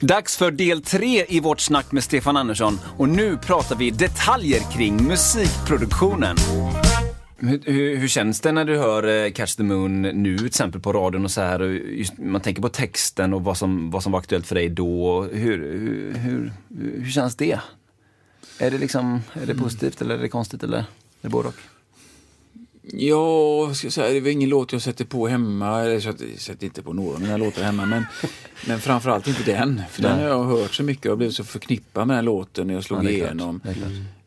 Dags för del tre i vårt snack med Stefan Andersson. Och nu pratar vi detaljer kring musikproduktionen. Hur, hur, hur, känns det när du hör eh, Catch the Moon nu till exempel på radion och så här? Och just, man tänker på texten och vad som, vad som var aktuellt för dig då. Hur, hur, hur, hur känns det? Är det, liksom, är det positivt eller är det konstigt eller är det både och? Ja, ska säga, det var ingen låt jag sätter på hemma. Jag sätter inte på några av mina låtar hemma. Men, men framförallt inte den. För den har jag hört så mycket och blivit så förknippad med den låten när jag slog ja, igenom.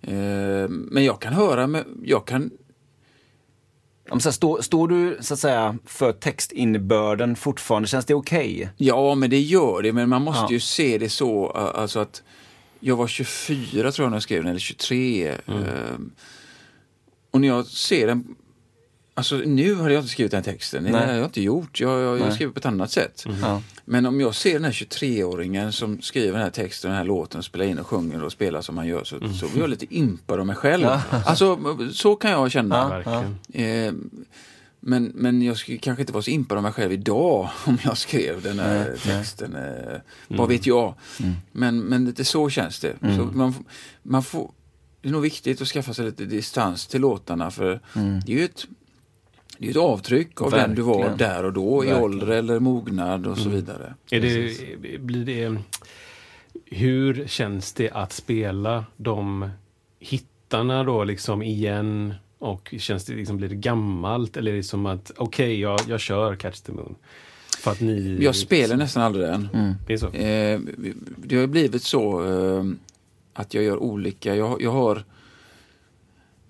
Mm. Men jag kan höra, jag kan står, står du så att säga för textinnebörden fortfarande? Känns det okej? Okay? Ja, men det gör det. Men man måste ja. ju se det så alltså att jag var 24 tror jag när jag skrev den, eller 23. Mm. Ehm, och när jag ser den Alltså nu har jag inte skrivit den texten, Nej. det har jag inte gjort. Jag, jag, jag skriver på ett annat sätt. Mm. Men om jag ser den här 23-åringen som skriver den här texten, den här låten, spelar in och sjunger och spelar som han gör så, mm. så blir jag lite impad av mig själv. Ja. Alltså så kan jag känna. Ja, eh, men, men jag skulle kanske inte vara så impad av mig själv idag om jag skrev den här Nej. texten. Eh, mm. Vad vet jag? Mm. Men, men lite så känns det. Så mm. man, man får, det är nog viktigt att skaffa sig lite distans till låtarna för mm. det är ju ett det är ett avtryck av Verkligen. den du var där och då Verkligen. i ålder eller mognad och så mm. vidare. Är det, blir det, hur känns det att spela de hittarna då liksom igen? Och känns det liksom, blir det gammalt eller är det som att okej, okay, jag, jag kör Catch the Moon? För att ni... Jag spelar nästan aldrig den. Mm. Det, är så. Eh, det har blivit så eh, att jag gör olika. Jag, jag har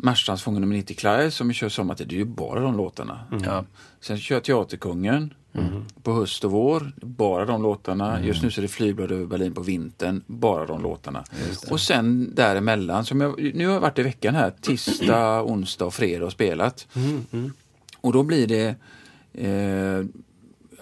Marstrandsfången nummer 90 Claire som kör sommartid, det är ju bara de låtarna. Mm. Ja. Sen kör jag Teaterkungen mm. på höst och vår, bara de låtarna. Mm. Just nu så är det Flygblad över Berlin på vintern, bara de låtarna. Och sen däremellan, som jag, nu har jag varit i veckan här, tisdag, onsdag och fredag och spelat. Mm, mm. Och då blir det eh,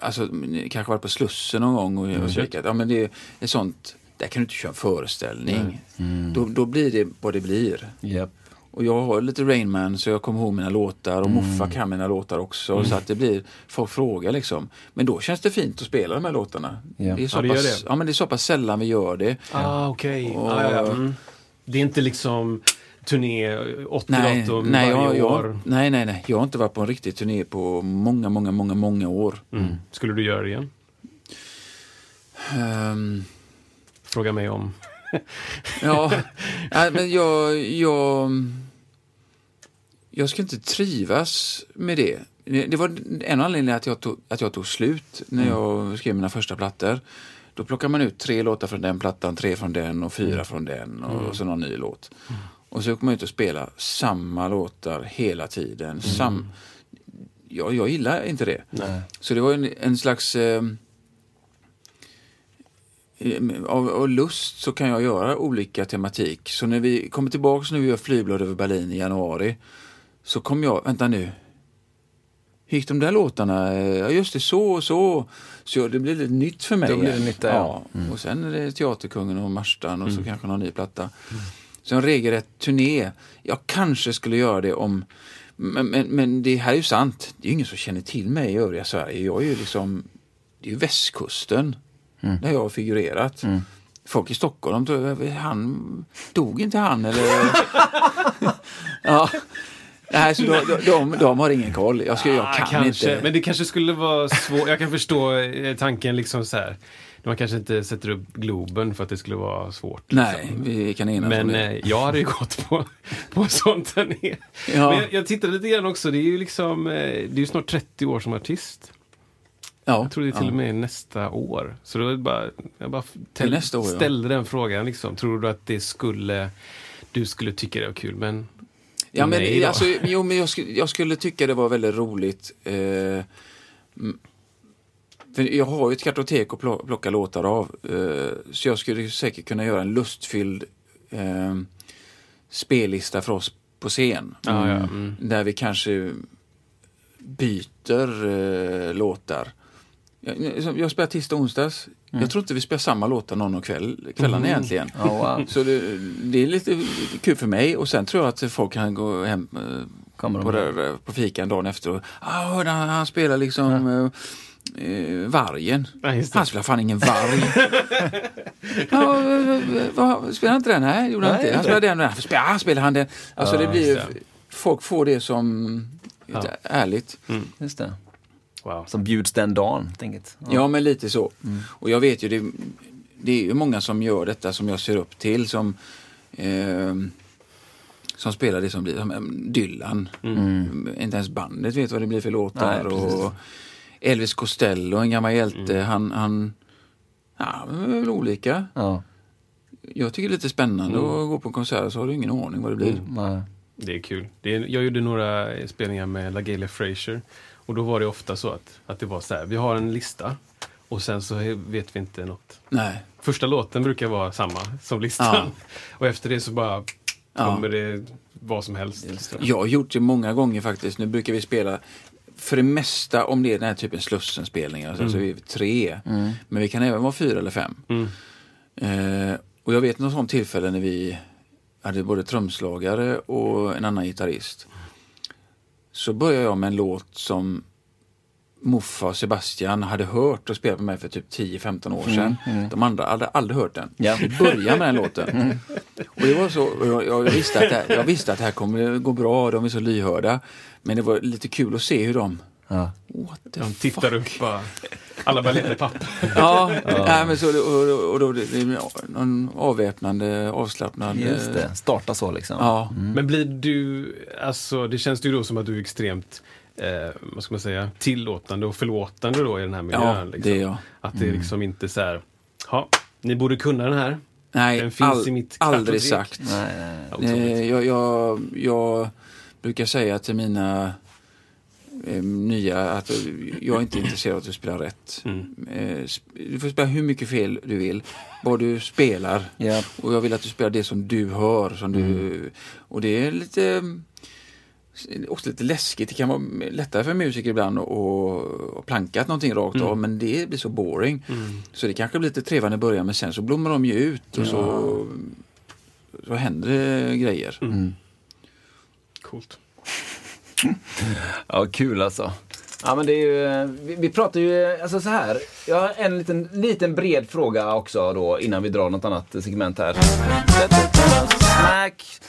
Alltså, kanske varit på Slussen någon gång och, och mm. kikat. Ja, men det är sånt, där kan du inte köra en föreställning. Mm. Då, då blir det vad det blir. Yep. Och jag har lite Rainman så jag kommer ihåg mina låtar och mm. Muffa kan mina låtar också. Mm. Så att det blir, folk frågar liksom. Men då känns det fint att spela de här låtarna. Ja. Det, är så ja, det pass, det. Ja, men det är så pass sällan vi gör det. Ah, okej. Okay. Ah, ja, mm. Det är inte liksom turné 80 nej, datum nej, varje jag, år? nej, nej, nej. Jag har inte varit på en riktig turné på många, många, många, många år. Mm. Skulle du göra det igen? Um, Fråga mig om. ja, men jag, jag, jag skulle inte trivas med det. Det var en anledning att jag tog, att jag tog slut när mm. jag skrev mina första plattor. Då plockar man ut tre låtar från den plattan, tre från den och fyra mm. från den och, mm. så någon ny låt. Mm. Och så kommer man ut och spela samma låtar hela tiden. Mm. Sam, jag, jag gillar inte det. Nej. Så det var en, en slags... Eh, av, av, lust så kan jag göra olika tematik. Så när vi kommer tillbaka när vi gör Flygblad över Berlin i januari så kom jag, vänta nu, hur gick de där låtarna? Ja just det, så och så. Så det blir lite nytt för mig. Då blir det nytt, ja. ja. Mm. Och sen är det Teaterkungen och Marstan och mm. så kanske någon ny platta. Mm. Så en regelrätt turné. Jag kanske skulle göra det om men, men, men, det här är ju sant. Det är ingen som känner till mig i övriga Sverige. Jag är ju liksom, det är ju västkusten mm. där jag har figurerat. Mm. Folk i Stockholm, han, dog inte han eller? ja. Nej, så de, de, de, har ingen koll. Jag, ska, jag ah, kan kanske, inte. Men det kanske skulle vara svårt. Jag kan förstå eh, tanken liksom så här. Man kanske inte sätter upp Globen för att det skulle vara svårt. Liksom. Nej, vi kan enas Men om det. Eh, jag hade ju gått på, på sånt där nere. Ja. Men jag, jag tittade lite grann också. Det är ju liksom, eh, det är ju snart 30 år som artist. Ja, jag tror det är till och med nästa år. Så var bara, jag bara till nästa år, ställde ja. den frågan. Liksom. Tror du att det skulle, du skulle tycka det var kul? Men Ja, men, Nej alltså, jo, men jag, skulle, jag skulle tycka det var väldigt roligt. Eh, För jag har ju ett kartotek att plo- plocka låtar av. Eh, så jag skulle säkert kunna göra en lustfylld eh, spellista för oss på scen. Ja, ja. Mm. Där vi kanske byter eh, låtar. Jag, jag spelar tisdag och onsdags. Jag tror inte vi spelar samma låtar någon av kväll, kvällarna egentligen. Ja, wow. Så det, det är lite kul för mig och sen tror jag att folk kan gå hem eh, Kommer de på, där, på fikan dagen efter och ah, hörde han, han spelar liksom eh, eh, vargen. Ja. Han spelar fan ingen varg. ja, eh, spelar inte den? Nej, gjorde han inte. Han spelar den. Varför spelar, ah, spelar han den? Alltså Ja, det blir ju, folk får det som Ja. ärligt. Just det. Wow. Som bjuds den dagen, helt enkelt. Ja, men lite så. Mm. Och jag vet ju, det, det är ju många som gör detta som jag ser upp till. Som, eh, som spelar det som blir, som eh, Dylan. Inte ens bandet vet vad det blir för låtar. Mm. Nej, och Elvis Costello, en gammal hjälte, han, han ja, väl olika. Ja. Jag tycker det är lite spännande Mm. att gå på en konsert så har du ingen aning vad det blir. Nej. Det är kul. Det är, jag gjorde några spelningar med LaGalia Frazier. Och då var det ofta så att, att det var så här, vi har en lista och sen så vet vi inte något. Nej. Första låten brukar vara samma som listan. Ja. Och efter det så bara Ja. kommer det vad som helst. Jag har gjort det många gånger faktiskt. Nu brukar vi spela för det mesta om det är den här typen Slussen-spelningar så, så är vi tre. Men vi kan även vara fyra eller fem. Mm. Eh, och jag vet något sånt tillfälle när vi hade både trumslagare och en annan gitarrist. Så började jag med en låt som Muffa och Sebastian hade hört och spelat med mig för typ 10-15 år sedan. De andra hade aldrig hört den. Ja. Vi började med den låten. Och det var så, jag, jag, visste att det, här- jag visste att det här kommer gå bra, de är så lyhörda. Men det var lite kul att se hur de Ja. What the De fuck? tittar upp bara. Alla bara letar papper. Ja, Nej, men så, och, och då det det blir någon avväpnande, avslappnad... Just det, starta så liksom. Ja, Men blir du, alltså det känns ju då som att du är extremt, eh, vad ska man säga, tillåtande och förlåtande då i den här miljön. Ja, liksom. det är jag. Att det är liksom inte så här, ja, ni borde kunna den här. nej, Den finns all, i mitt aldrig sagt. Nej, nej, nej. Ja. Eh, jag, jag, jag brukar säga till mina eh, nya att jag är inte intresserad av att du spelar rätt. Mm. Eh, du får spela hur mycket fel du vill, bara du spelar. Ja. Och jag vill att du spelar det som du hör. Som du, och det är lite också lite läskigt. Det kan vara lättare för musiker ibland att planka någonting rakt av men det blir så boring. Så det kanske blir lite trevande i början men sen så blommar de ju ut och så, så händer det grejer. Coolt. Ja, kul alltså. Ja, men det är ju, eh, vi, vi pratar ju, eh, alltså så här. Jag har en liten, liten bred fråga också då innan vi drar något annat segment här. Snack.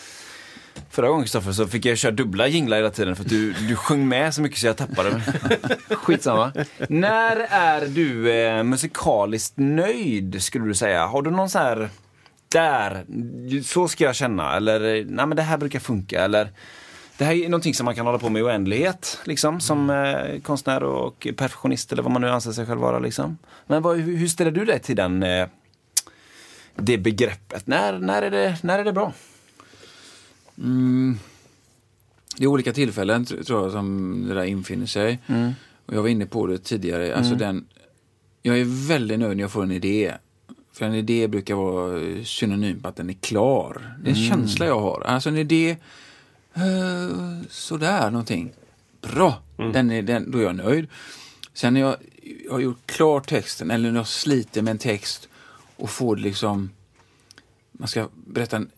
Förra gången Kristoffer så fick jag köra dubbla jinglar hela tiden för att du, du sjöng med så mycket så jag tappade. Skitsamma. När är du eh, musikaliskt nöjd skulle du säga? Har du någon så här, där, så ska jag känna eller eh, nej men det här brukar funka eller det här är någonting som man kan hålla på med i oändlighet, liksom, som eh, konstnär och perfektionist eller vad man nu anser sig själv vara. Liksom. Men vad, hur, ställer du dig till den, eh, det begreppet? När, när, är det, när är det bra? Mm. Det är olika tillfällen tr- tror jag som det där infinner sig. Och jag var inne på det tidigare. Alltså den, jag är väldigt nöjd när jag får en idé. För en idé brukar vara synonym på att den är klar. Det är en känsla jag har. Alltså en idé, eh, sådär någonting. Bra, den är, den, då är jag nöjd. Sen när jag, jag har gjort klar texten eller när jag sliter med en text och får liksom man ska berätta en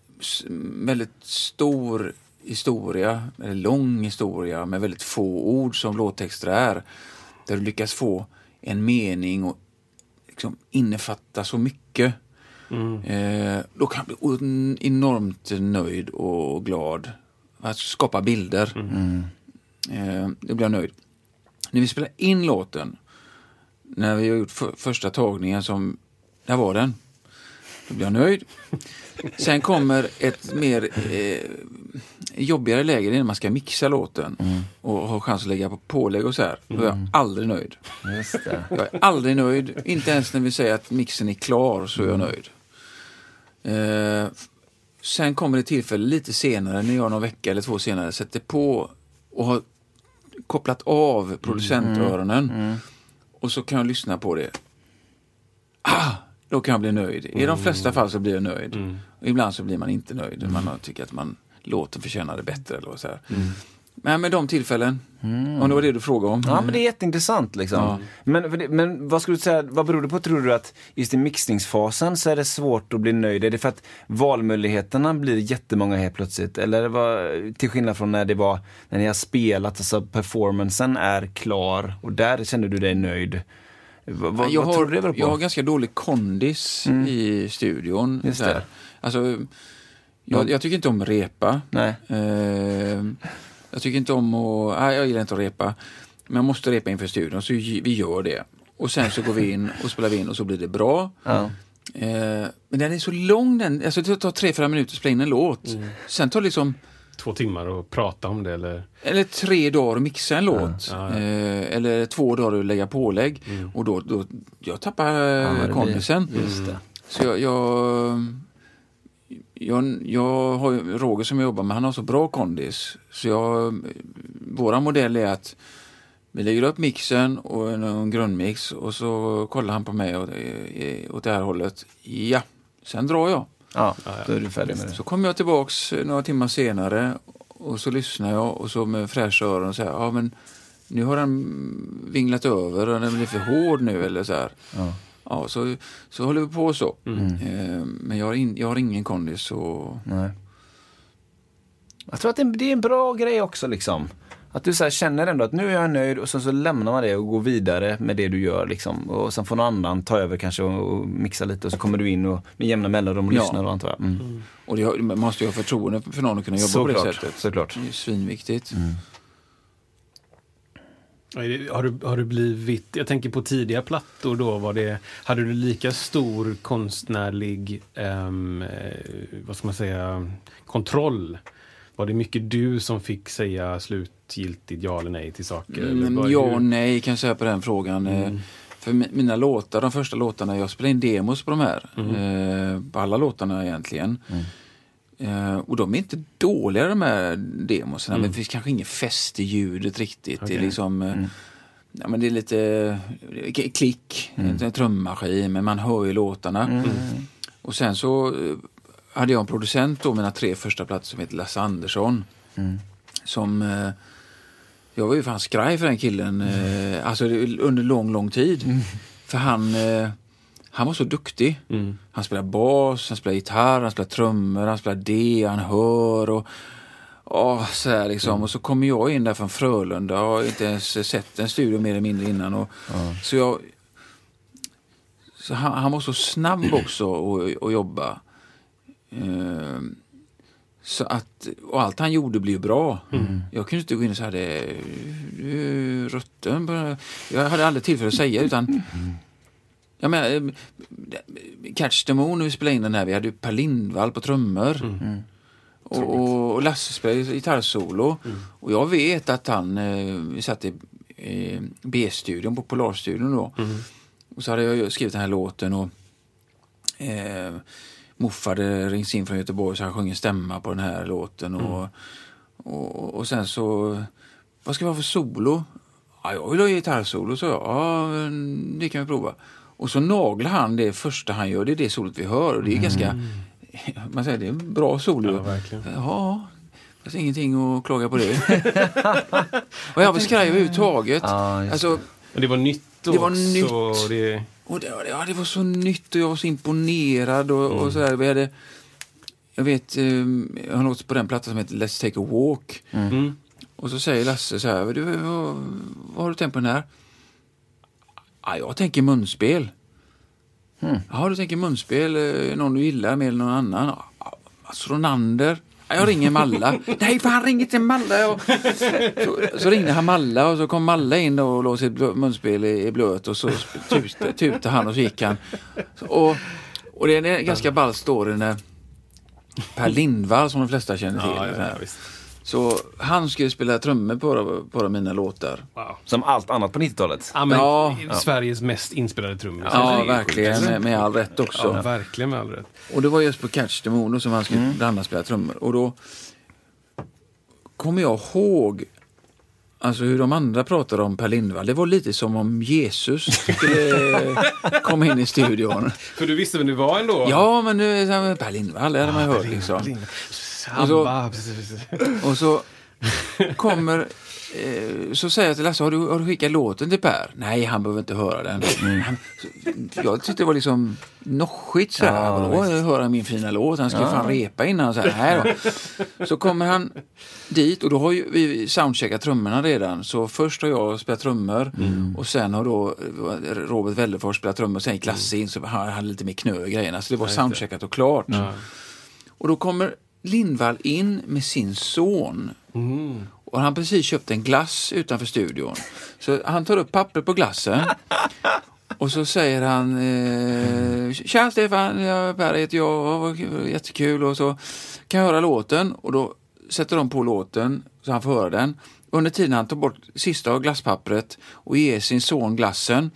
väldigt stor historia, eller lång historia med väldigt få ord som låttexter är. Där du lyckas få en mening och liksom innefatta så mycket. Eh, då kan jag bli enormt nöjd och glad. Att skapa bilder. Eh, då blir jag nöjd. När vi spelar in låten, när vi har gjort för, första tagningen som, där var den. Då blir jag nöjd. Sen kommer ett mer eh, jobbigare läge när man ska mixa låten och ha chans att lägga på pålägg och så här. Då är jag aldrig nöjd. Det. Jag är aldrig nöjd. Inte ens när vi säger att mixen är klar så är jag nöjd. Eh, sen kommer det tillfälle lite senare, när jag någon vecka eller två senare sätter på och har kopplat av producentöronen och så kan jag lyssna på det. Ah, då kan jag bli nöjd. I de flesta fall så blir jag nöjd. Och ibland så blir man inte nöjd. Man tycker att man låten förtjänade bättre. Eller så. Men med de tillfällen, om det var det du frågade om. Ja, men det är jätteintressant liksom. Ja. Men, men vad skulle du säga, vad beror det på tror du att just i mixningsfasen så är det svårt att bli nöjd? Är det för att valmöjligheterna blir jättemånga helt plötsligt? Eller var, till skillnad från när det var, när ni har spelat, alltså performancen är klar och där känner du dig nöjd? Vad, jag, vad har, jag har ganska dålig kondis i studion. Just så här. det. Alltså, jag, jag tycker inte om repa. Nej. Eh, jag tycker inte om att... Nej, jag gillar inte att repa. Men jag måste repa inför studion, så vi gör det. Och sen så går vi in och spelar vi in och så blir det bra. Ja. Eh, men den är så lång den. Alltså det tar tre, fyra minuter att spela in en låt. Sen tar det liksom... Två timmar att prata om det eller? Eller tre dagar att mixa en låt. Ja, ja. Eh, eller två dagar att lägga pålägg. Och då, då jag tappar Ja, eh, kondisen. Just det. Så jag, jag, jag, jag har Roger som jag jobbar med, han har så bra kondis. Så jag, våra modell är att vi lägger upp mixen och en, en grundmix och så kollar han på mig åt, eh, åt det här hållet. Ja, sen drar jag. Ja, då är du färdig med det. Så kommer jag tillbaks eh, några timmar senare och så lyssnar jag och så med fräscha öron och säger ja men nu har den vinglat över och den blir för hård nu eller så här. Ja. Ja, så, så håller vi på så. Eh, men jag har, in, jag har ingen kondis så... Nej. Jag tror att det är, det är en bra grej också liksom. Att du så här känner ändå att nu är jag nöjd och sen så lämnar man det och går vidare med det du gör liksom. Och sen får någon annan ta över kanske och, och mixa lite och så kommer du in och med jämna mellanrum och Ja. lyssnar och antar jag. Mm. Och det, har- man måste ju ha förtroende för någon att kunna jobba på det Såklart, sättet. såklart. Det är ju svinviktigt. Har du, har du blivit, jag tänker på tidiga plattor då, var det, hade du lika stor konstnärlig, eh, vad ska man säga, kontroll? Var det mycket du som fick säga slutgiltigt ja eller nej till saker? Mm, ja och nej kan jag säga på den frågan. Eh, För mi- mina låtar, de första låtarna, jag spelade in demos på de här. Eh, på alla låtarna egentligen. Eh, och de är inte dåliga de här demosarna, men det finns kanske ingen fäst i ljudet riktigt. Det är liksom... eh, Ja, men det är lite eh, klick, en trummaskin, men man hör ju låtarna. Och sen så hade jag en producent då, mina tre första plattor som heter Lasse Andersson. Som... Eh, jag var ju fan skraj för den killen, eh, alltså under lång, lång tid. För han, eh, han var så duktig. Mm. Han spelar bas, han spelar gitarr, han spelar trummor, han spelar det, han hör och Åh, så här liksom. Och så kommer jag in där från Frölunda och har inte ens sett en studio mer eller mindre innan. Och, Så jag... Så han, han var så snabb också att, jobba. Ehm, så att, och allt han gjorde blev bra. Jag kunde inte gå in och säga det, rutten. på-" Jag hade aldrig tillfälle att säga utan jag menar, eh, Catch the Moon när vi spelade in den här, vi hade ju Per Lindvall på trummor. Och, och, och Lasse spelade gitarrsolo. Och jag vet att han, eh, vi satt i eh, B-studion på Polarstudion då. Och så hade jag skrivit den här låten och eh, Moffa hade ringt in från Göteborg så han sjöng en stämma på den här låten. Och, och, och sen så, vad ska vi ha för solo? Ja, jag vill ha gitarrsolo, så jag. Ja, det kan vi prova. Och så naglar han det första han gör, det är det solot vi hör. Och det är ganska, man säger det är en bra solo. Ja, verkligen. Ja, det finns ingenting att klaga på det. och jag skraj överhuvudtaget. Ja, alltså, Och det var nytt Det var också. nytt. och Det, och det, ja, det var så nytt och jag var så imponerad. Och, och så där. Vi hade, jag vet, eh, jag har något på den plattan som heter Let's take a walk. mm. Och så säger Lasse så här, du, vad, vad har du tänkt på den här? Ja, jag tänker munspel. Ja, du tänker munspel, eh, någon du gillar mer än någon annan? Ja, Mats Ronander. Ja, Jag ringer Malla. Nej, fan ring inte Malla. Och Så, så ringde han Malla och så kom Malla in och låg sitt munspel i, blöt och så tutade, tutade han och så gick han. Och, och det är en ganska ball story när Per Lindvall, som de flesta känner till, ja, ja, ja. Så han skulle spela trummor på, på mina låtar. Wow. Som allt annat på 90-talet. Ja, men Ja. Sveriges mest inspelade trummis. Ja, Det verkligen. sjukt. Med, med all rätt också. Ja, verkligen med all rätt. Och det var just på Catch the Moon som han skulle bland annat spela trummor. Och då kommer jag ihåg Alltså hur de andra pratade om Per Lindvall, det var lite som om Jesus skulle komma in i studion. För du visste vem du var ändå? Ja, men nu, Per Lindvall, det hade man ju hört liksom. Och så-. Och så kommer, eh, så säger jag till Lasse, har du, har du skickat låten till Per? Nej, han behöver inte höra den. Han, jag tyckte det var liksom noschigt så här. Ja, Vadå, höra min fina låt? Han ska ju fan repa innan. Så, här, så kommer han dit och då har ju vi soundcheckat trummorna redan. Så först har jag spelat trummor och sen har då Robert Wellefors spelat trummor. Sen gick Lasse in så han hade lite mer knö i grejerna. Så det var soundcheckat och klart. Och då kommer Lindvall in med sin son. Och han har precis köpt en glass utanför studion. Så han tar upp papper på glassen. Och så säger han eh, Tja Stefan, jag, Per heter jag, jättekul och så kan jag höra låten och då sätter de på låten så han får höra den. Under tiden han tar bort sista av glasspappret och ger sin son glassen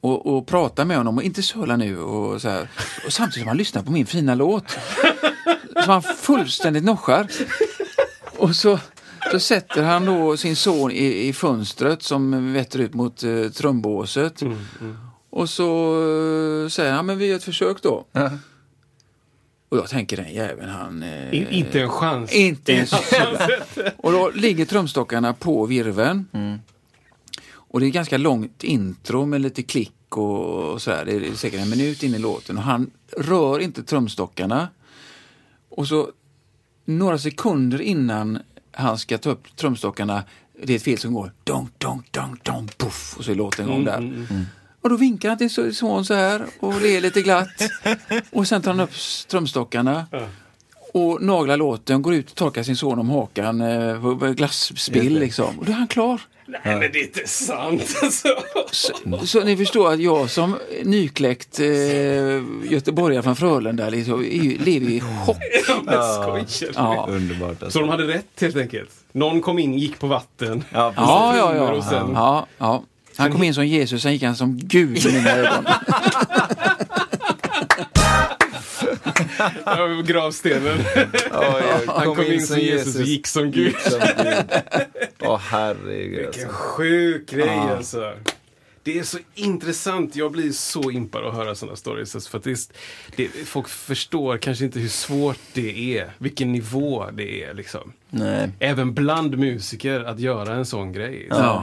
och, och pratar med honom och inte söla nu och så här. Och samtidigt som han lyssnar på min fina låt. Som han fullständigt noschar. Och så, så sätter han då sin son i, i fönstret som vetter ut mot eh, trumbåset. Och så eh, säger han, men vi gör ett försök då. Och jag tänker den jäveln han... Eh, In, inte en chans. inte en Och då ligger trumstockarna på virveln. Och det är ganska långt intro med lite klick och, och sådär. Det är säkert en minut in i låten och han rör inte trumstockarna. Och så några sekunder innan han ska ta upp trumstockarna, det är ett fil som går donk, donk, donk, donk, puff och så är låten igång där. Och då vinkar han till son så här och ler lite glatt. Och sen tar han upp trumstockarna och naglar låten, går ut och torkar sin son om hakan eh, på glasspill liksom. Och då är han klar. Nej, men det är inte sant alltså. Så, så ni förstår att jag som nykläckt eh, göteborgare från Frölunda liksom, är lever i chock. Men skojar du? Ja. Underbart Så alltså. de hade rätt helt enkelt? Någon kom in, gick på vatten. Ja. Ja, ja, ja. och sen- ja, ja. Han kom in som Jesus, sen gick han som Gud i mina ögon. Ja, Gravstenen. Han kom in som Jesus och gick som Gud. Åh herregud Vilken alltså. sjuk grej alltså. Det är så intressant. Jag blir så impad att höra sådana stories. Alltså, för att det är, det, folk förstår kanske inte hur svårt det är. Vilken nivå det är. Liksom. Nej. Även bland musiker att göra en sån grej. Ja.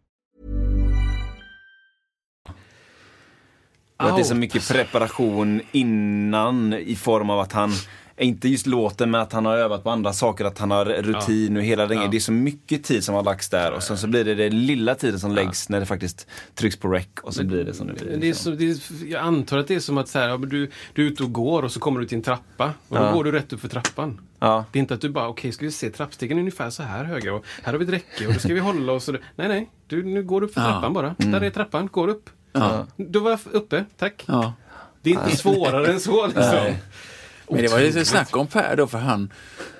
Och att det är så mycket preparation innan i form av att han inte just låten, men att han har övat på andra saker, att han har rutin och hela den grejen. Det är så mycket tid som har lagts där och sen så blir det den lilla tiden som läggs när det faktiskt trycks på rec och så blir det som det blir. Det är liksom. så, det är, jag antar att det är som att så här, ja, du, du är ute och går och så kommer du till en trappa. Och då Ja. går du rätt upp för trappan. Ja. Det är inte att du bara, okej, ska vi se, trappstegen är ungefär så här höga och här har vi ett räcke och då ska vi hålla oss. Och. Nej, nej, du, nu går du upp för Ja. trappan bara. Där är trappan, går upp. Ja. Då var jag uppe, tack. Ja. Det är inte svårare än så liksom. Nej. Men det var lite snack om Per då, för han,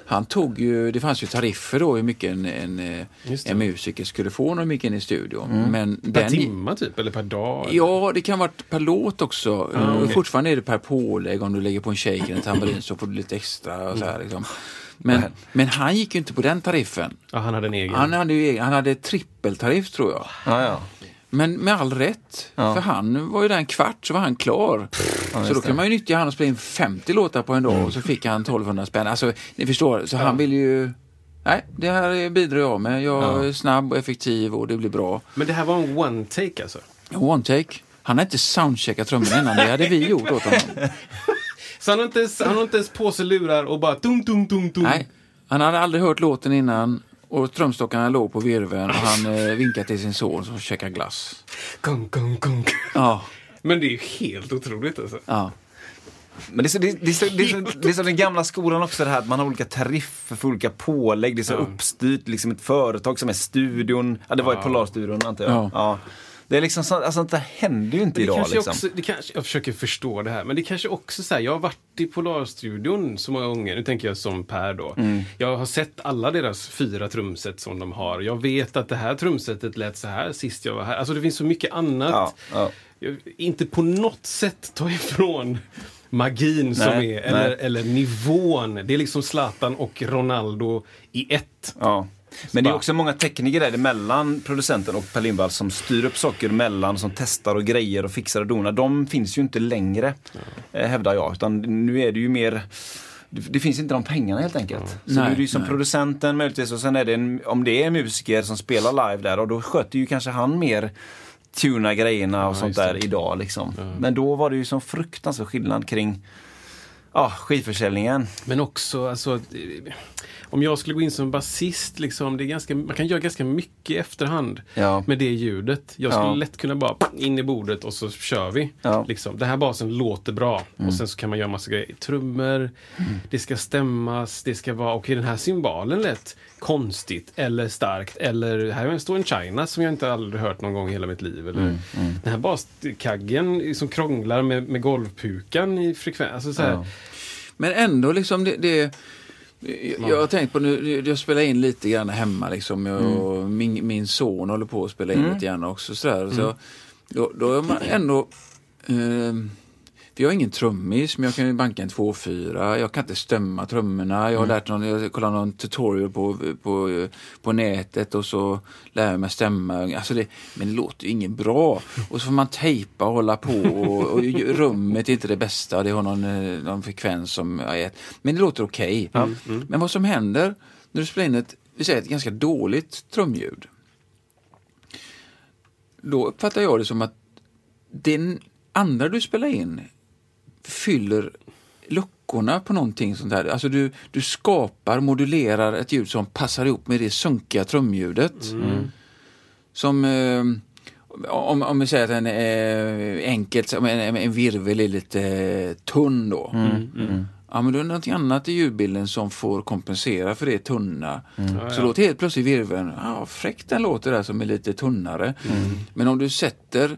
han tog ju, det fanns ju tariffer då hur mycket en, en, en musiker skulle få när de gick in i studion. Men Per den, timma typ, eller per dag? eller? Ja, det kan vara per låt också. Ah, Och okej. Fortfarande är det per pålägg. Om du lägger på en shake eller en tamburin så får du lite extra. Och så här, liksom. men, men han gick ju inte på den tariffen. Ja, han hade en egen. Han hade, ju, egen- han hade trippeltariff tror jag. Ja, ja. Men med all rätt. Ja. För han var ju där en kvart så var han klar. så då kan man ju nyttja han och spela in 50 låtar på en dag och så fick han 1200 spänn. Alltså, ni förstår, så han vill ju Nej, det här bidrar jag med. Jag Ja. är snabb och effektiv och det blir bra. Men det här var en one take alltså? One take. Han har inte soundcheckat trummorna innan, det hade vi gjort åt honom. Så han har inte ens, han har inte ens på sig lurar och bara tung, tung, tung, tung. Nej, han hade aldrig hört låten innan och trumstockarna låg på virveln och han eh, vinkade till sin son som käkar glass. Kung, kung, kung. Ja, Men det är ju helt otroligt alltså. ja. Men det är, så, det, det, är så, det, är så, det är så den gamla skolan också, det här att man har olika tariffer för olika pålägg. Det är så uppstyrt, liksom ett företag som är studion. Ja, det var ju Polarstudion antar jag. Ja. Ja. Det är liksom så, alltså det händer ju inte idag kanske liksom. också, det kanske, jag försöker förstå det här, men det kanske också så här, jag har varit i Polarstudion så många gånger, nu tänker jag som Per då. Mm. Jag har sett alla deras fyra trumset som de har. Jag vet att det här trumsetet lät så här sist jag var här. Alltså det finns så mycket annat. Ja, ja. Jag, inte på något sätt ta ifrån magin som Nej, är, eller, eller nivån. Det är liksom Zlatan och Ronaldo i ett. Ja. Men det är också många tekniker där mellan producenten och Per Lindvall som styr upp saker mellan, som testar och grejer och fixar och donar. De finns ju inte längre, eh, hävdar jag. Utan nu är det ju mer det det finns inte de pengarna helt enkelt. Så Nej, nu är det ju som nej. producenten möjligtvis och sen är det en, om det är en musiker som spelar live där och då sköter ju kanske han mer tuna grejerna och sånt just det. där idag liksom. Men då var det ju som fruktansvärd skillnad kring ja, skivförsäljningen. Men också, alltså, eh, om jag skulle gå in som basist, liksom, det är ganska, man kan göra ganska mycket i efterhand Ja. med det ljudet. Jag skulle Ja. lätt kunna bara in i bordet och så kör vi. Ja. Liksom. Den här basen låter bra och sen så kan man göra massa grejer. Trummor, det ska stämmas, det ska vara, okej den här cymbalen lät konstigt eller starkt. Eller här står en China som jag inte aldrig hört någon gång i hela mitt liv. Eller Den här baskaggen som krånglar med, med golvpukan i frekvens. Alltså, så Ja. Men ändå liksom det, det jag, har tänkt på nu, jag spelar in lite grann hemma liksom. Jag, och min, min son håller på att spela in lite grann också. Sådär. Så, då, då är man ändå... Eh, vi har ingen trummis, men jag kan ju banka en 2-4. Jag kan inte stämma trummorna. Jag har lärt någon, jag kollar någon tutorial på, på, på nätet och så lär jag mig stämma. Alltså det, men det låter ju inget bra. Och så får man tejpa och hålla på och, och rummet är inte det bästa. Det har någon, eh, någon frekvens som jag är. Men det låter okej. Men vad som händer när du spelar in ett, vi säger ett ganska dåligt trumljud. Då uppfattar jag det som att den andra du spelar in fyller luckorna på någonting sånt här. Alltså du, du skapar, modulerar ett ljud som passar ihop med det sunkiga trumljudet. Som eh, om, om vi säger att en eh, enkelt, en, en virvel är lite eh, tunn då. Ja, men då är det någonting annat i ljudbilden som får kompensera för det tunna. Så låter helt plötsligt virveln, ja fräckt den låter där som är lite tunnare. Men om du sätter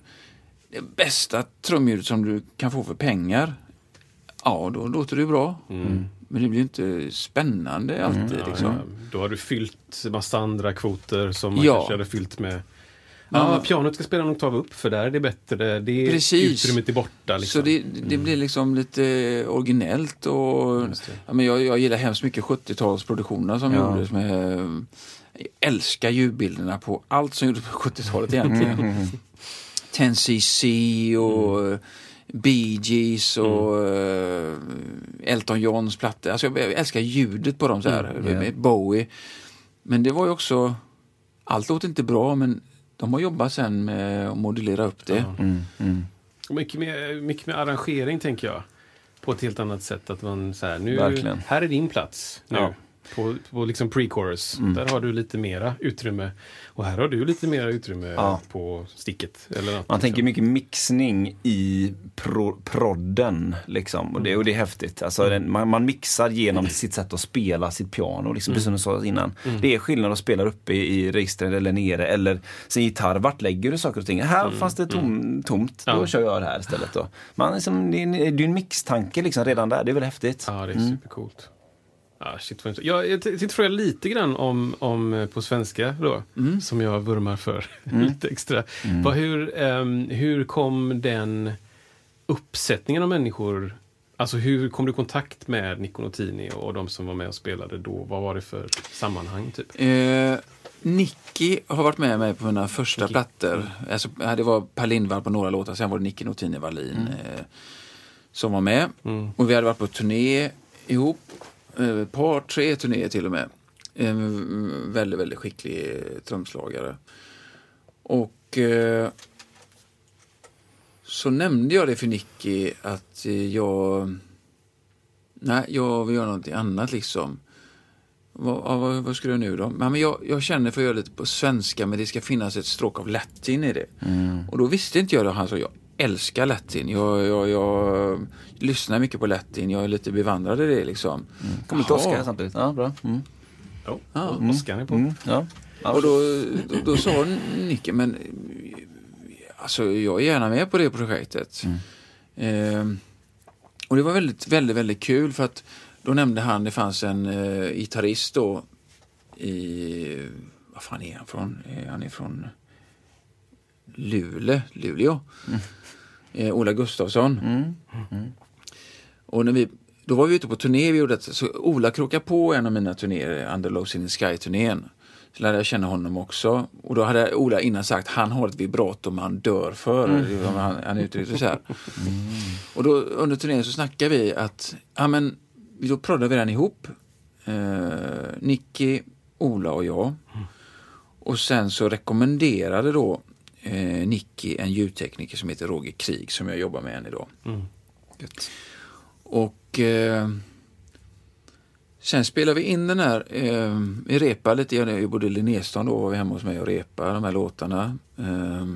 det bästa trumljudet som du kan få för pengar, ja då låter det bra. Men det blir inte spännande alltid. liksom. Ja, då har du fyllt massa andra kvoter som man Ja. kanske hade fyllt med. Ja, pianot ska spela en oktav upp för där är det bättre. Det är Precis. utrymmet är borta. Liksom. Så det, det blir liksom lite originellt och ja, men jag, jag gillar hemskt mycket 70-talsproduktioner som Ja. gjordes med jag älskar ljudbilderna på allt som gjordes på 70-talet egentligen. 10cc och Bee Gees och eh, Elton Johns plattor. Alltså jag, älskar ljudet på dem så här. ja. med Bowie. Men det var ju också, allt låter inte bra men de har jobbat sen med att modulera upp det. Och mycket, mer, mycket mer arrangering tänker jag. På ett helt annat sätt. Att man så här, nu, Verkligen. här är din plats. Nu. Ja. På, på liksom pre-chorus. Där har du lite mera utrymme. Och här har du lite mera utrymme Ja. på sticket. Eller något, Man liksom. tänker mycket mixning i pro, prodden. Liksom. Och, det, och det är häftigt. Alltså, den, man, man mixar genom sitt sätt att spela sitt piano. Liksom, Precis som du sa innan. Det är skillnad att spela uppe i, i registret eller nere. Eller sin gitarr, vart lägger du saker och ting? Här fanns det tom, tomt, då Ja. kör jag det här istället. Då. Man, liksom, det, är en, det är en mixtanke liksom, redan där. Det är väl häftigt. Ja, det är supercoolt. Ah, shit, jag, jag tänkte fråga lite grann om, om eh, på svenska då, som jag vurmar för lite extra. Vad, hur, ehm, hur kom den uppsättningen av människor, alltså hur kom du i kontakt med Nico Notini och de som var med och spelade då? Vad var det för sammanhang typ? Eh, Nicky har varit med mig på mina första plattor. Alltså, ja, det var Per Lindvall på några låtar, sen var det Nicky Notini Wallin eh, som var med. Och vi hade varit på turné ihop, eh, par, tre turnéer till och med. En väldigt, väldigt skicklig trumslagare. Och eh, så nämnde jag det för Nicky att jag... Nej, jag vill göra någonting annat liksom. Vad, vad, vad ska du nu då? Men jag, jag känner för att göra lite på svenska men det ska finnas ett stråk av latin i det. Mm. Och då visste inte jag det. Han sa jag älskar latin. Jag, jag, jag lyssnar mycket på latin. Jag är lite bevandrad i det liksom. Mm. Kommer Oscar här samtidigt. Ja, bra. Mm. Ja. Oscar är på. Mm. Ja. Och då, då, då sa Nicke, men alltså jag är gärna med på det projektet. Eh, och det var väldigt, väldigt, väldigt kul för att då nämnde han, det fanns en eh, gitarrist då i, vad fan är han från? Eh, han är från Luleå, Luleå. Eh, Ola Gustafsson. Och när vi, då var vi ute på turné, vi gjorde ett, så Ola krokade på en av mina turnéer, Under Low in the Sky-turnén. Så lärde jag känna honom också. Och då hade Ola innan sagt, han har ett vibrato man dör för. Vad Han, han uttryckte så här. Och då under turnén så snackade vi att, ja men, då proddade vi den ihop. Eh, Nicky, Ola och jag. Och sen så rekommenderade då eh, Nicky en ljudtekniker som heter Roger Krig som jag jobbar med än idag. Och eh, sen spelade vi in den här, eh, vi repade lite, jag bodde i Linnéstan då, var vi hemma hos mig och repade de här låtarna. Eh,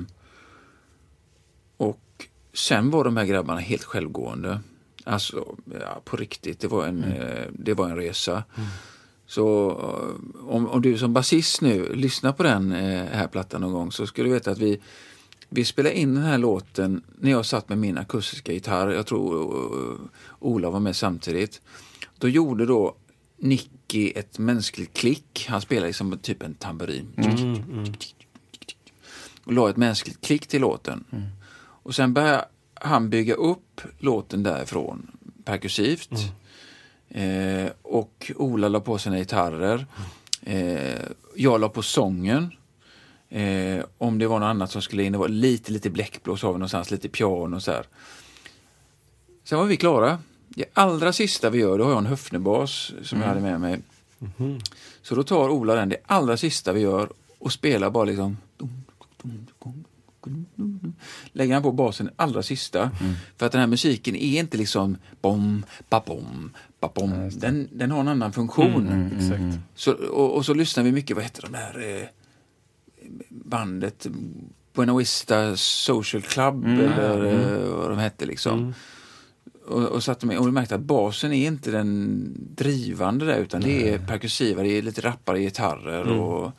och sen var de här grabbarna helt självgående. Alltså, ja, på riktigt, det var en, eh, det var en resa. Så eh, om, om du som basist nu lyssnar på den eh, här plattan någon gång så ska du veta att vi, vi spelade in den här låten när jag satt med min akustiska gitarr. Jag tror uh, Ola var med samtidigt. Då gjorde då Nicky ett mänskligt klick. Han spelade liksom typ en tamburin. Och la ett mänskligt klick till låten. Och sen började han bygga upp låten därifrån perkursivt. Eh, och Ola la på sina gitarrer. Eh, jag la på sången. Eh, om det var något annat som skulle in, det var lite, lite bläckblås har vi någonstans, lite piano och så här. Sen var vi klara. Det allra sista vi gör, då har jag en höfnebas som jag hade med mig. Så då tar Ola den, det allra sista vi gör och spelar bara liksom lägger han på basen allra sista. För att den här musiken är inte liksom bom, ba bom, ba bom. Den, den har en annan funktion. Exakt. Så, och, och så lyssnar vi mycket, vad heter de där eh, bandet? Buena Vista Social Club eller eh, vad de hette liksom. Och, och, satte med, och vi märkte att basen är inte den drivande där utan det är perkussiva, det är lite rappare gitarrer och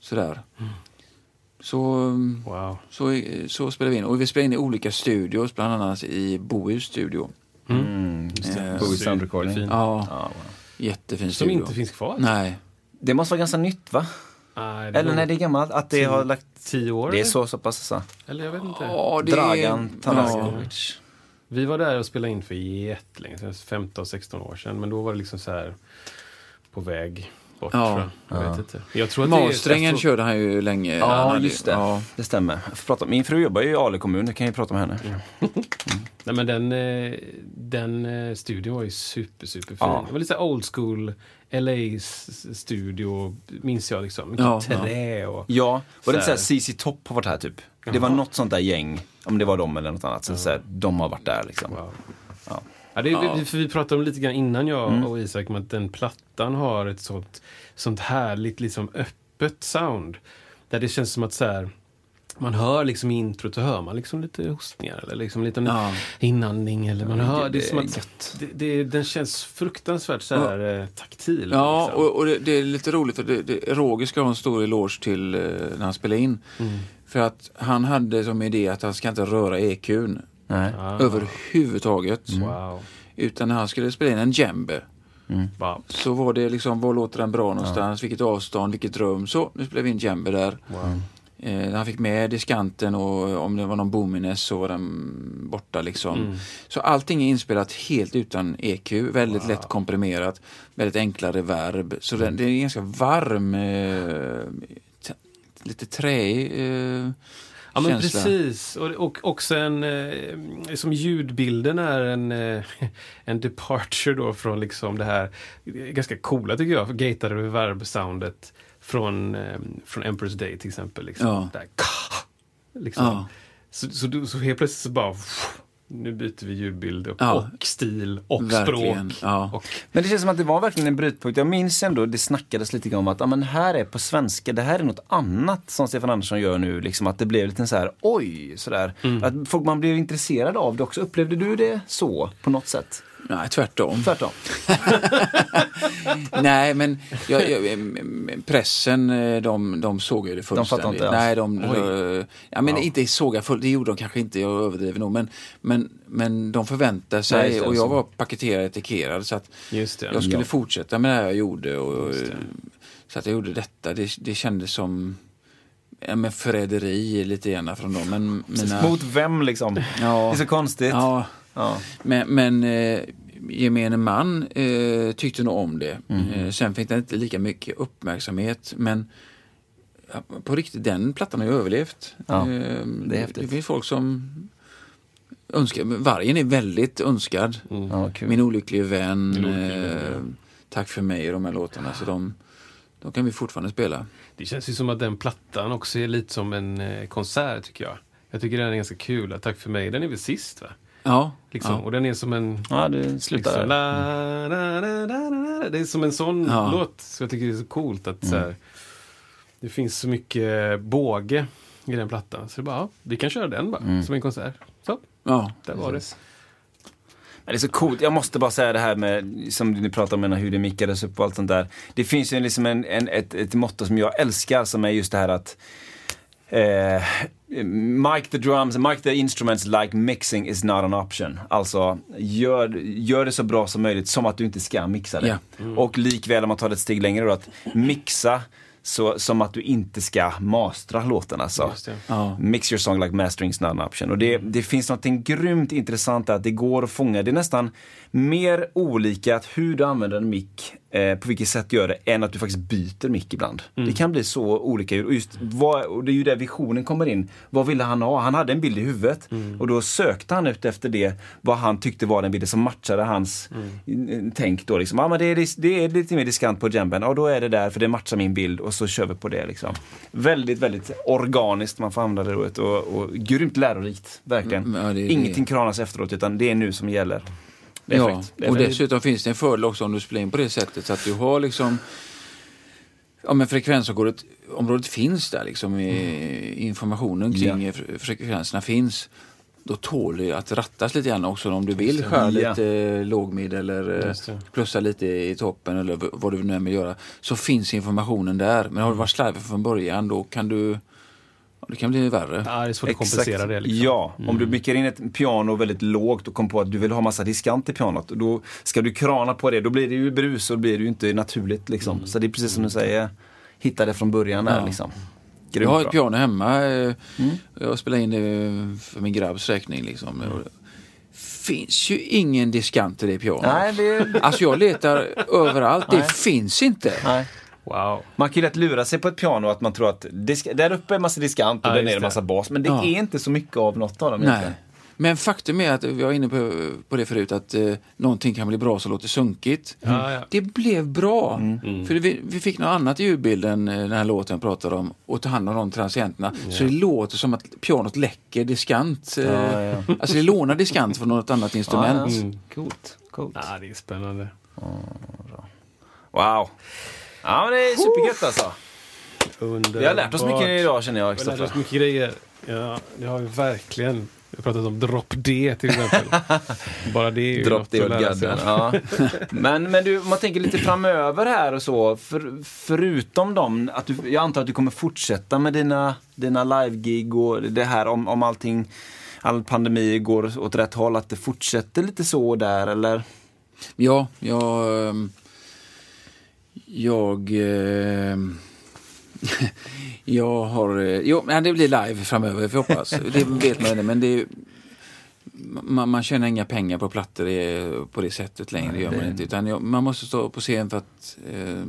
sådär. Så, Wow. så, så spelar vi in. Och vi spelar in i olika studios, bland annat i Bohus studio. Mm, det. Eh, Bowie Sound Recording. Fin. Ja, Ja, wow. jättefin Som studio. inte finns kvar? Nej. Det måste vara ganska nytt va? Nej, det Eller nej, det är gammalt. Att det tio- har lagt... Tio år? Det är eller? så, så pass så. Eller jag vet inte. Ja, det Dragan ja. Tanaskovic. Vi var där och spelade in för jättelänge sedan, 15-16 år sedan. Men då var det liksom så här på väg bort Ja. tror jag. Jag vet inte. Jag tror att Masträngen jag tror- körde han ju länge. Ja, just det. Ja. Det stämmer. Prata. Min fru jobbar ju i Ale kommun, det kan jag ju prata med henne. Nej men den, eh, den eh, studion var ju super, super fin. Ja. Det var lite old school LA studio, minns jag liksom. Mycket Ja, trä och... Ja, var det inte Så här. såhär CC Topp har varit här typ? Det var något sånt där gäng, om det var dem eller något annat. Så, så här, de har varit där liksom. Wow. Ja. Ja, det, vi- För vi pratade om lite grann innan jag Mm. och Isak om att den plattan har ett sånt, sånt härligt liksom öppet sound. Där det känns som att så här, man hör liksom i introt så hör man liksom lite hostningar eller liksom lite Ja. inandning eller man hör, det, är som är att gött. det, det, den känns fruktansvärt så här eh, taktil. Ja, liksom. och, och det, är lite roligt det, det, Roger ska ha en stor eloge till eh, när han spelade in. Mm. För att han hade som idé att han ska inte röra EQn Nej. Ah, överhuvudtaget. Wow. Utan när han skulle spela in en djembe wow. så var det liksom, var låter den bra någonstans, vilket avstånd, vilket rum. Så, nu spelar vi in djembe där. wow. Eh, han fick med diskanten och om det var någon boomines så var den borta liksom. Mm. Så allting är inspelat helt utan EQ, väldigt lätt komprimerat, väldigt enkla reverb. Så den, det är en ganska varm, eh, lite träig. Eh, Ja, men känsla. precis. Och, och också en, eh, som ljudbilden är en, eh, en departure då från liksom det här ganska coola tycker jag, gatade reverb-soundet från, eh, från Emperor's Day till exempel. Liksom. Ja. Där, liksom. Ja. Så, så, så helt plötsligt så bara, nu byter vi ljudbild och, Ja. och stil och Verkligen, språk. ja. Och, Men det känns som att det var verkligen en brytpunkt. Jag minns ändå, det snackades lite grann om att men här är på svenska, det här är något annat som Stefan Andersson gör nu. Liksom, att det blev lite så här, oj, sådär. Att folk, man blev intresserad av det också. Upplevde du det så på något sätt? Nej, tvärtom. Tvärtom? Nej, men jag, jag, pressen, eh, de, de såg ju det fullständigt. fattar inte alls. Nej, de, eh, ja, men inte såga full, det gjorde de kanske inte, jag överdriver nog, men, men, men de förväntade Nej, sig det, och jag så. var paketerad och etikerad så att Just det. jag skulle Ja. fortsätta med det här jag gjorde. Och, så att jag gjorde detta, det, det kändes som ja, men förräderi lite grann från dem. Men, mina, Mot vem liksom? ja, Det är så konstigt. ja, Ja. men, men eh, gemene man eh, tyckte nog om det. Mm. Eh, sen fick den inte lika mycket uppmärksamhet. Men ja, på riktigt, den plattan har ju överlevt. Ja, Eh, det är häftigt. det finns folk som önskar. Vargen är väldigt önskad. Ja, kul. Min olycklige vän. Min olycklige vän, eh, Tack för mig och de här låtarna. Så de, de kan vi fortfarande spela. Det känns ju som att den plattan också är lite som en eh, konsert tycker jag. Jag tycker den är ganska kul. Tack för mig, den är väl sist va? Ja, Liksom. ja. Och den är som en... Ja, det slutar Liksom, där. la, la, la. Det är som en sån Ja. Mm. låt. Så jag tycker det är så coolt att så här, det finns så mycket båge i den plattan. Så det bara, ja, vi kan köra den bara, Mm. som en konsert. Så, ja. där var det. Men det är så coolt. Jag måste bara säga det här med, som ni pratar om, hur det mickades upp och allt sånt där. Det finns ju liksom en, en, ett, ett motto som jag älskar som är just det här att Eh, mic the drums, mic the instruments like mixing is not an option. Alltså, gör, gör det så bra som möjligt som att du inte ska mixa det. Ja. Och likväl om man tar det ett steg längre då, att mixa så, som att du inte ska mastra låten alltså. Just det. Ja. Mix your song like mastering is not an option. Och det, det finns något grymt intressant där, att det går att fånga. Det är nästan mer olika att hur du använder en mick, eh, på vilket sätt du gör det, än att du faktiskt byter mick ibland. Det kan bli så olika. Och, just, vad, och det är ju där visionen kommer in. Vad ville han ha? Han hade en bild i huvudet och då sökte han ut efter det, vad han tyckte var den bilden som matchade hans eh, tänk. Då, liksom. ja, men det, är, det är lite mer diskant på jamben, ja då är det där för det matchar min bild och så kör vi på det. Liksom. Väldigt, väldigt organiskt, man får använda det ordet och, och grymt lärorikt, verkligen. Mm, ja, det Ingenting kranas efteråt utan det är nu som gäller. Det är Ja, fräckt. Det är och dessutom finns det en fördel också om du spelar in på det sättet så att du har liksom Ja men frekvensområdet området finns där liksom, i, informationen kring Ja. fre- frekvenserna finns. Då tål det att rattas lite grann också om du vill skära Ja. lite eh, lågmid eller eh, plussa lite i toppen eller vad du nu än vill göra. Så finns informationen där. Men har du varit slarvig från början då kan du det kan bli värre. Ja, det är svårt att kompensera det. Liksom. Ja, om du mickar in ett piano väldigt lågt och kom på att du vill ha massa diskant i pianot. Då ska du krana på det, då blir det ju brus och då blir det ju inte naturligt. Liksom. Så det är precis som du säger, hitta det från början där. Ja. Liksom. Jag Grymt har ett piano hemma. eh, Jag spelar in det för min grabbs räkning. Liksom. Det finns ju ingen diskant i det pianot. Nej, det... Alltså jag letar överallt. Det Nej. finns inte. Nej. Wow. Man kan ju lätt lura sig på ett piano att man tror att disk... där uppe är massa diskant och Ja, där nere är massa bas. Men det Ja. är inte så mycket av något av dem Nej. egentligen. Men faktum är att, vi var inne på, på det förut, att eh, någonting kan bli bra som låter sunkigt. Ja, ja. Det blev bra. Mm. För vi, vi fick något annat i ljudbilden, eh, den här låten jag pratade om, och ta hand om de transienterna. Så det låter som att pianot läcker diskant. eh, Ja, ja. Alltså det lånar diskant från något annat instrument. Ja, Mm. Coolt. Coolt. Ja, det är spännande. Wow. Ja, men det är supergött alltså. Underbart. Vi har lärt oss mycket idag känner jag. Vi har lärt oss mycket grejer. Ja, det har vi verkligen. Vi har pratat om drop D till exempel. Bara det är ju Drop något the att lära sig. Ja. Men, men du, om man tänker lite framöver här och så. För, förutom dem, att du, jag antar att du kommer fortsätta med dina, dina live-gig och det här om, om allting, all pandemi går åt rätt håll, att det fortsätter lite så där eller? Ja, jag... Jag... ehm, Jag har... eh, Jo, det blir live framöver, får jag hoppas. Det vet man, men det är, man, man tjänar inga pengar på plattor det- på det sättet längre, det gör man inte. Utan jag, man måste stå på scen för att eh,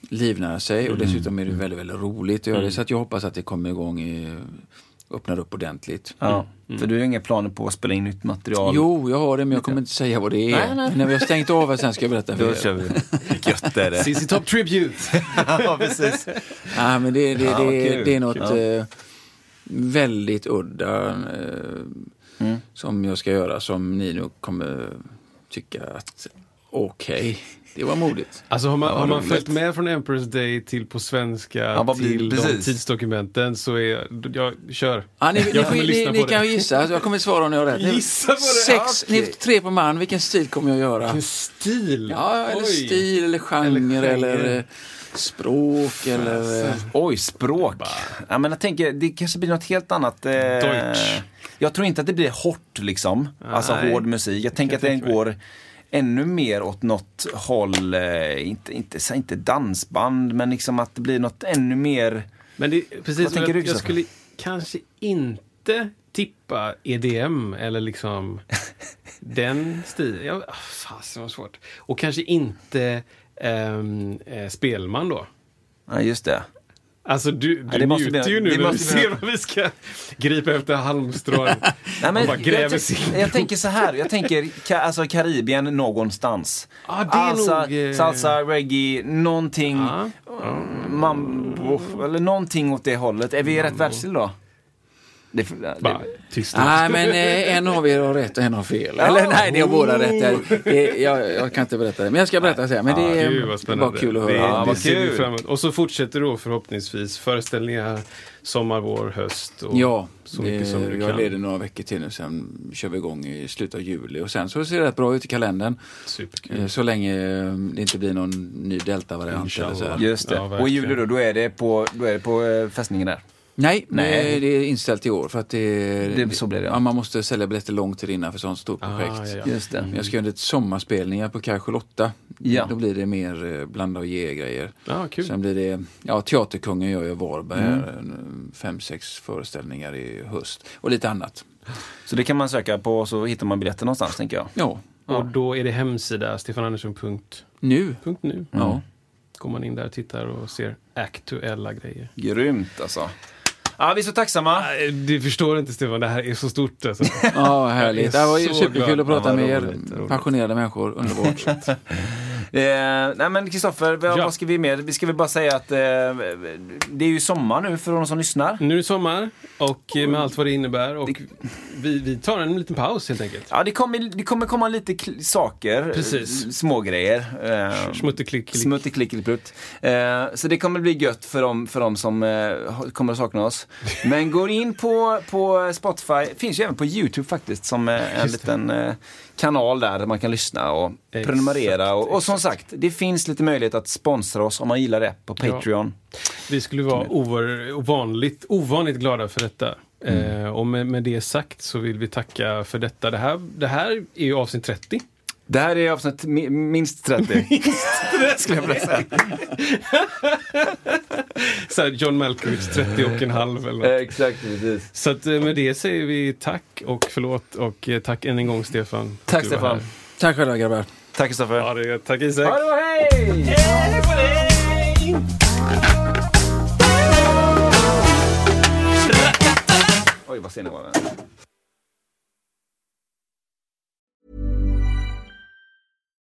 livnära sig och dessutom är det väldigt, väldigt roligt att göra det. Så att jag hoppas att det kommer igång i, öppnar upp ordentligt. Ja. För du har inga planer på att spela in nytt material? Jo, jag har det men jag kommer inte säga vad det är. Nej, nej. Men när vi har stängt av sen ska jag berätta för Då er. kör vi. Gött är det. CC Top Tribute! ja, precis. Ja, men det, det, Ja, det, kul. det är något Ja. eh, väldigt udda eh, Mm. som jag ska göra som ni nog kommer tycka att okej, det var modigt. Alltså har man, har man följt med från Emperor's Day till på svenska Ja, till de tidsdokumenten så är jag kör. Ja, ni, ni, Jag ni, lyssna ni på kan det. ju gissa, jag kommer svara om ni har rätt. Gissa på det? Sex, okej. ni, tre på man, vilken stil kommer jag göra? Vilken stil! Ja, eller Oj. stil, eller genre, Eller eller, språk, eller... eh, Oj, språk. Ja, men jag tänker, det kanske blir något helt annat. Eh, Deutsch. Jag tror inte att det blir hårt liksom. Alltså Nej. hård musik. Jag tänker att jag den tänka mig. Ännu mer åt något håll, eh, inte, inte, säg inte dansband, men liksom att det blir något ännu mer Men det, precis, Vad tänker men du, jag, jag skulle kanske inte tippa EDM eller liksom den stilen. Ja, ah, fasen vad svårt. Och kanske inte eh, Spelman då. Ja, just det. Alltså du, Ja, du det måste njuter bli- ju nu när du bli- ser vad vi ska gripa efter halmstrån. Nej, Man bara gräver jag, tänk- jag tänker så här, jag tänker ka, alltså Karibien någonstans. Ja, det alltså, nog, eh, Salsa, reggae, någonting, Ja. mambo, eller någonting åt det hållet. Är vi i rätt världsdel då? Det, det, Bara tyst. Nej, men eh, en av er har rätt och en har fel. Eller nej, ni har båda rätt. Det, det, jag, jag kan inte berätta det, men jag ska berätta sen. Men det Ja, är gud, vad bara spännande. kul att Det, höra. Ja, det ser vi kul. fram emot. Och så fortsätter då förhoppningsvis föreställningar sommar, vår, höst. Och Ja, så mycket som du jag kan. leder några veckor till nu, sen kör vi igång i slutet av juli. Och sen så ser det rätt bra ut i kalendern. Superkul. Eh, Så länge eh, det inte blir någon ny delta-variant. Just det. Ja, och i juli då, då är det på, då är det på eh, fästningen där. Nej, Nej. Nej. det är inställt i år för att det, Det- så blir det, ja. man måste sälja biljetter lång tid innan för sånt stort projekt. Ah, ja, ja. Just det. Men Jag ska göra ett sommarspelningar på Kaj Charlotta. Ja. Då blir det mer eh, blanda och ge grejer. Ja, kul. Sen blir det, ja Teaterkungen gör ju Varberg Mm. här, en, fem, sex föreställningar i höst. Och lite annat. Så det kan man söka på och så hittar man biljetter någonstans tänker jag. Ja, Och då är det hemsida stefanandersson.nu. nu. Ja. Går man in där och tittar och ser aktuella grejer. Grymt alltså. Ja, vi är så tacksamma. Nej, Du förstår inte Stefan, det här är så stort alltså. Ja, härligt. Det Jag är var superkul att prata med er. Passionerade människor, underbart. Eh, nej men Kristoffer, vad, Ja. vad ska vi med? Vi ska väl bara säga att eh, det är ju sommar nu för de som lyssnar. Nu är det sommar och eh, med allt vad det innebär. Och vi, vi tar en liten paus helt enkelt. Ja, det kommer, det kommer komma lite saker, Precis. eh, smågrejer. Eh, Smutteklick. Smutteklickelipplutt. Eh, så det kommer bli gött för dem, för dem som eh, kommer att sakna oss. Men gå in på, på Spotify, finns ju även på YouTube faktiskt som eh, en Just liten eh, kanal där, där man kan lyssna och Exakt, prenumerera. Och, och som sagt, det finns lite möjlighet att sponsra oss om man gillar det på Ja. Patreon. Vi skulle vara ovanligt, ovanligt glada för detta. Eh, och med, med det sagt så vill vi tacka för detta. Det här, det här är ju avsnitt 30. Det här är avsnitt mi- minst 30. skulle jag vilja säga. Så här John Malkovich 30 och en halv eller något. Exakt, precis. Så att, eh, med det säger vi tack och förlåt och eh, tack än en gång Stefan. Tack Stefan. Tack själva grabbar. Tack Kristoffer. Ja, det är, tack Isak. Ha det bra, hej! Oj, vad sen det var.